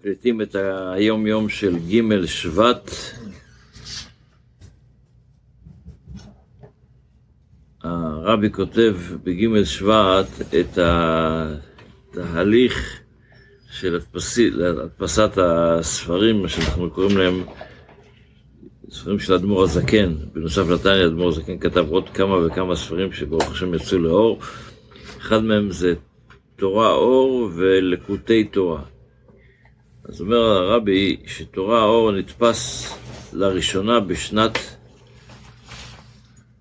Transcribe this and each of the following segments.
מקליטים את היום יום של ג' שבט. הרבי כותב בג' שבט את התהליך של הדפסת הספרים, מה שאנחנו קוראים להם ספרים של אדמו"ר הזקן. בנוסף לתניא, אדמו"ר הזקן כתב עוד כמה וכמה ספרים שברוך השם יצאו לאור. אחד מהם זה תורה אור ולקוטי תורה. אז אומר הרבי שתורה האור נתפס לראשונה בשנת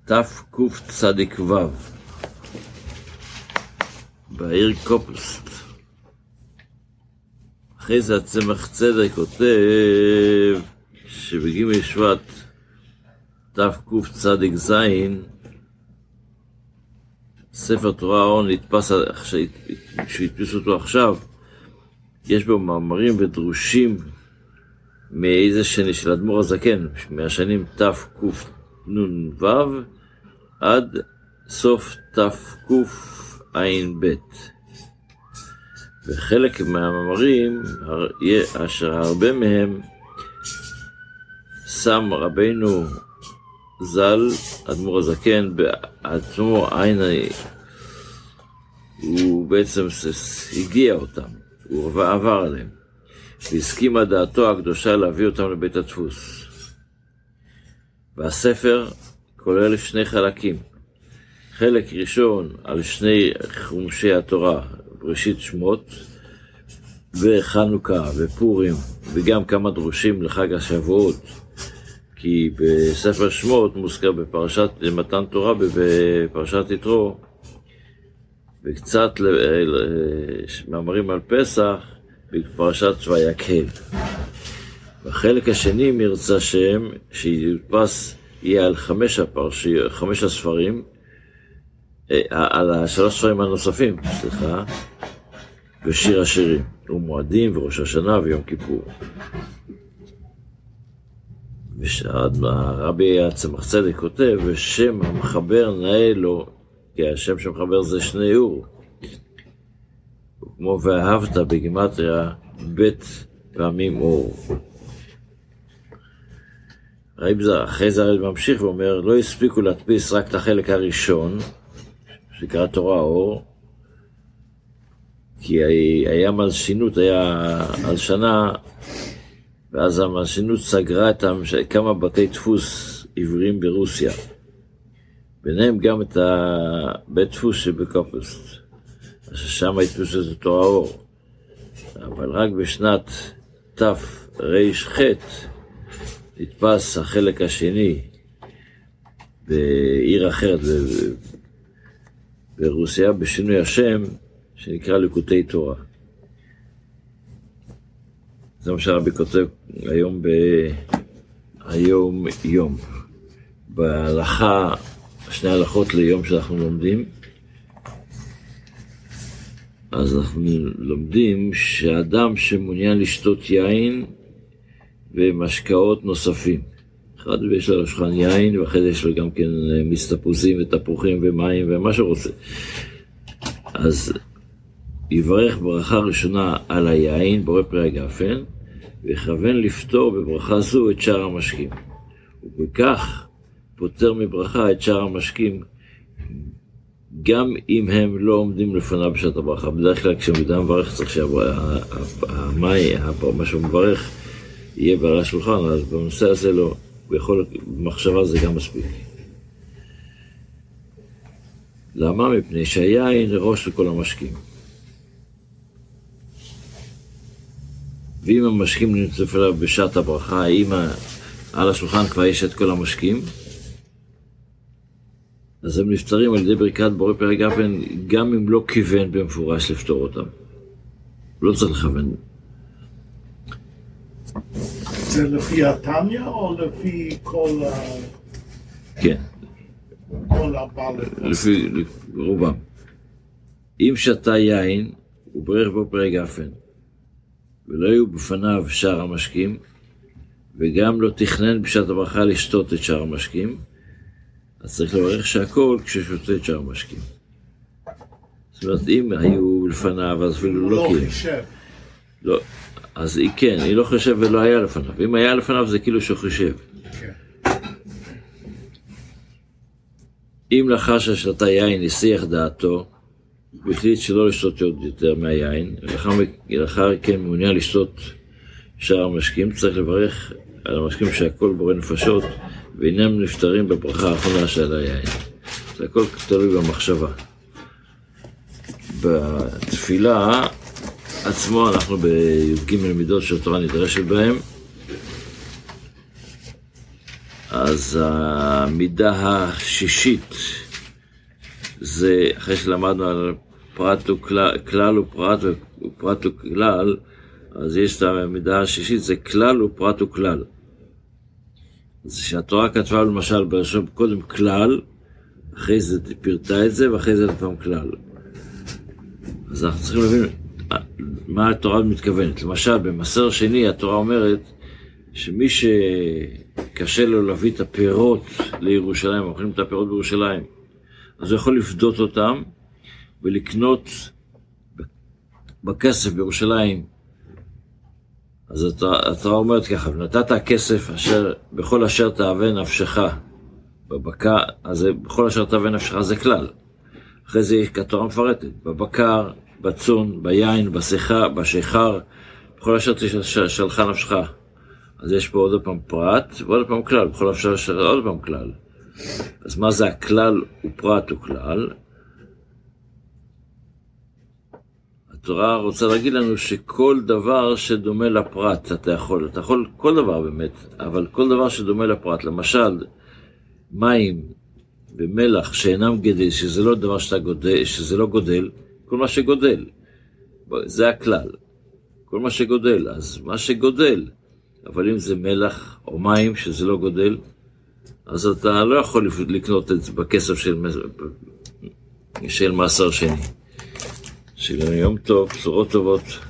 תקצ"ו בעיר קופלסט. אחרי זה הצמח צדק כותב שבג' שבט תקצ"ז ספר תורה האור נתפס, שהדפיסו אותו עכשיו, יש בו מאמרים ודרושים מאיזה שני של אדמו"ר הזקן, מהשנים תקנ"ו עד סוף תקע"ב. וחלק מהמאמרים, אשר הרבה מהם שם רבנו ז"ל, אדמו"ר הזקן, בעצמו עין, הוא בעצם הגיע אותם. הוא עבר עליהם, והסכימה דעתו הקדושה להביא אותם לבית הדפוס. והספר כולל שני חלקים. חלק ראשון על שני חומשי התורה, בראשית שמות, וחנוכה ופורים, וגם כמה דרושים לחג השבועות, כי בספר שמות מוזכר בפרשת מתן תורה בפרשת יתרו וקצת מאמרים על פסח בפרשת ויקהל. בחלק השני, מרצה השם, שיודפס יהיה על חמש, הפרשי, חמש הספרים, אה, על השלוש ספרים הנוספים, סליחה, ושיר השירים, ומועדים, וראש השנה, ויום כיפור. הרבי הצמח צדק כותב, ושם המחבר נאה לו כי השם שמחבר זה שני אור. כמו ואהבת בגימטריה בית פעמים אור. אחרי זה הרב ממשיך ואומר, לא הספיקו להדפיס רק את החלק הראשון, שנקרא תורה אור, כי היה מלשינות, היה על שנה, ואז המלשינות סגרה את כמה בתי דפוס עבריים ברוסיה. ביניהם גם את הבית דפוס שבקופסט, ששם הדפוס את תורה אור. אבל רק בשנת תר"ח נתפס החלק השני בעיר אחרת ברוסיה, בשינוי השם, שנקרא ליקוטי תורה. זה מה שהרבי כותב היום ב... היום יום. בהלכה שני הלכות ליום שאנחנו לומדים. אז אנחנו לומדים שאדם שמעוניין לשתות יין ומשקאות נוספים, אחד יש לו שולחן יין, ואחרי זה יש לו גם כן אה, מיץ תפוזים ותפוחים ומים ומה שרוצה. אז יברך ברכה ראשונה על היין, בורא פרי הגפן, ויכוון לפתור בברכה זו את שאר המשקים. ובכך פוטר מברכה את שאר המשקים, גם אם הם לא עומדים לפניו בשעת הברכה. בדרך כלל כשאדם מברך צריך שהמים, מה שהוא מברך, יהיה בעל השולחן, אז בנושא הזה לא. הוא יכול, במחשבה זה גם מספיק. למה? מפני שהיין ראש לכל המשקים. ואם המשקים נמצאים אליו בשעת הברכה, האם על השולחן כבר יש את כל המשקים? אז הם נפטרים על ידי ברכת בורא פרק גפן, גם אם לא כיוון במפורש לפתור אותם. לא צריך לכוון. זה לפי התניא או לפי כל ה... כן. כל הבעלי? לפי רובם. אם שתה יין, הוא ברך בו פרק גפן, ולא היו בפניו שאר המשקים, וגם לא תכנן בשעת הברכה לשתות את שאר המשקים, אז צריך לברך שהכל כששותה את שאר המשקים. זאת אומרת, אם היו לפניו, אז אפילו לא קיים. לא, אז היא כן, היא לא חושב ולא היה לפניו. אם היה לפניו זה כאילו שהוא חישב. כן. אם לאחר ששתה יין הסיח דעתו, והחליט שלא לשתות יותר מהיין, ולאחר מכן מעוניין לשתות שאר המשקים, צריך לברך על המשקים שהכל בורא נפשות, ואינם נפטרים בברכה האחרונה של היין. זה הכל תלוי במחשבה. בתפילה עצמו אנחנו בי"ג מידות שהתורה נדרשת בהן, אז המידה השישית זה אחרי שלמדנו על פרט וכלל, כלל ופרט ופרט וכלל, אז יש את המידה השישית, זה כלל ופרט וכלל. אז שהתורה כתבה למשל בראשון קודם כלל, אחרי זה פירטה את זה, ואחרי זה עוד פעם כלל. אז אנחנו צריכים להבין אה, מה התורה מתכוונת. למשל, במסר שני התורה אומרת שמי שקשה לו להביא את הפירות לירושלים, אוכלים את הפירות בירושלים, אז הוא יכול לפדות אותם ולקנות בכסף בירושלים. אז התורה אומרת ככה, ונתת הכסף אשר בכל אשר תאווה נפשך בבקר, אז בכל אשר תאווה נפשך זה כלל. אחרי זה התורה מפרטת, בבקר, בצאן, ביין, בשיחה, בשיכר, בכל אשר תש- שלחה נפשך. אז יש פה עוד פעם פרט ועוד פעם כלל, בכל אשר של עוד פעם כלל. אז מה זה הכלל ופרט וכלל? התורה רוצה להגיד לנו שכל דבר שדומה לפרט אתה יכול, אתה יכול כל דבר באמת, אבל כל דבר שדומה לפרט, למשל מים ומלח שאינם גדל, שזה לא דבר שאתה גודל, שזה לא גודל, כל מה שגודל, זה הכלל, כל מה שגודל, אז מה שגודל, אבל אם זה מלח או מים שזה לא גודל, אז אתה לא יכול לקנות את זה בכסף של, של מעשר שני. שיהיה יום טוב, בשורות טובות.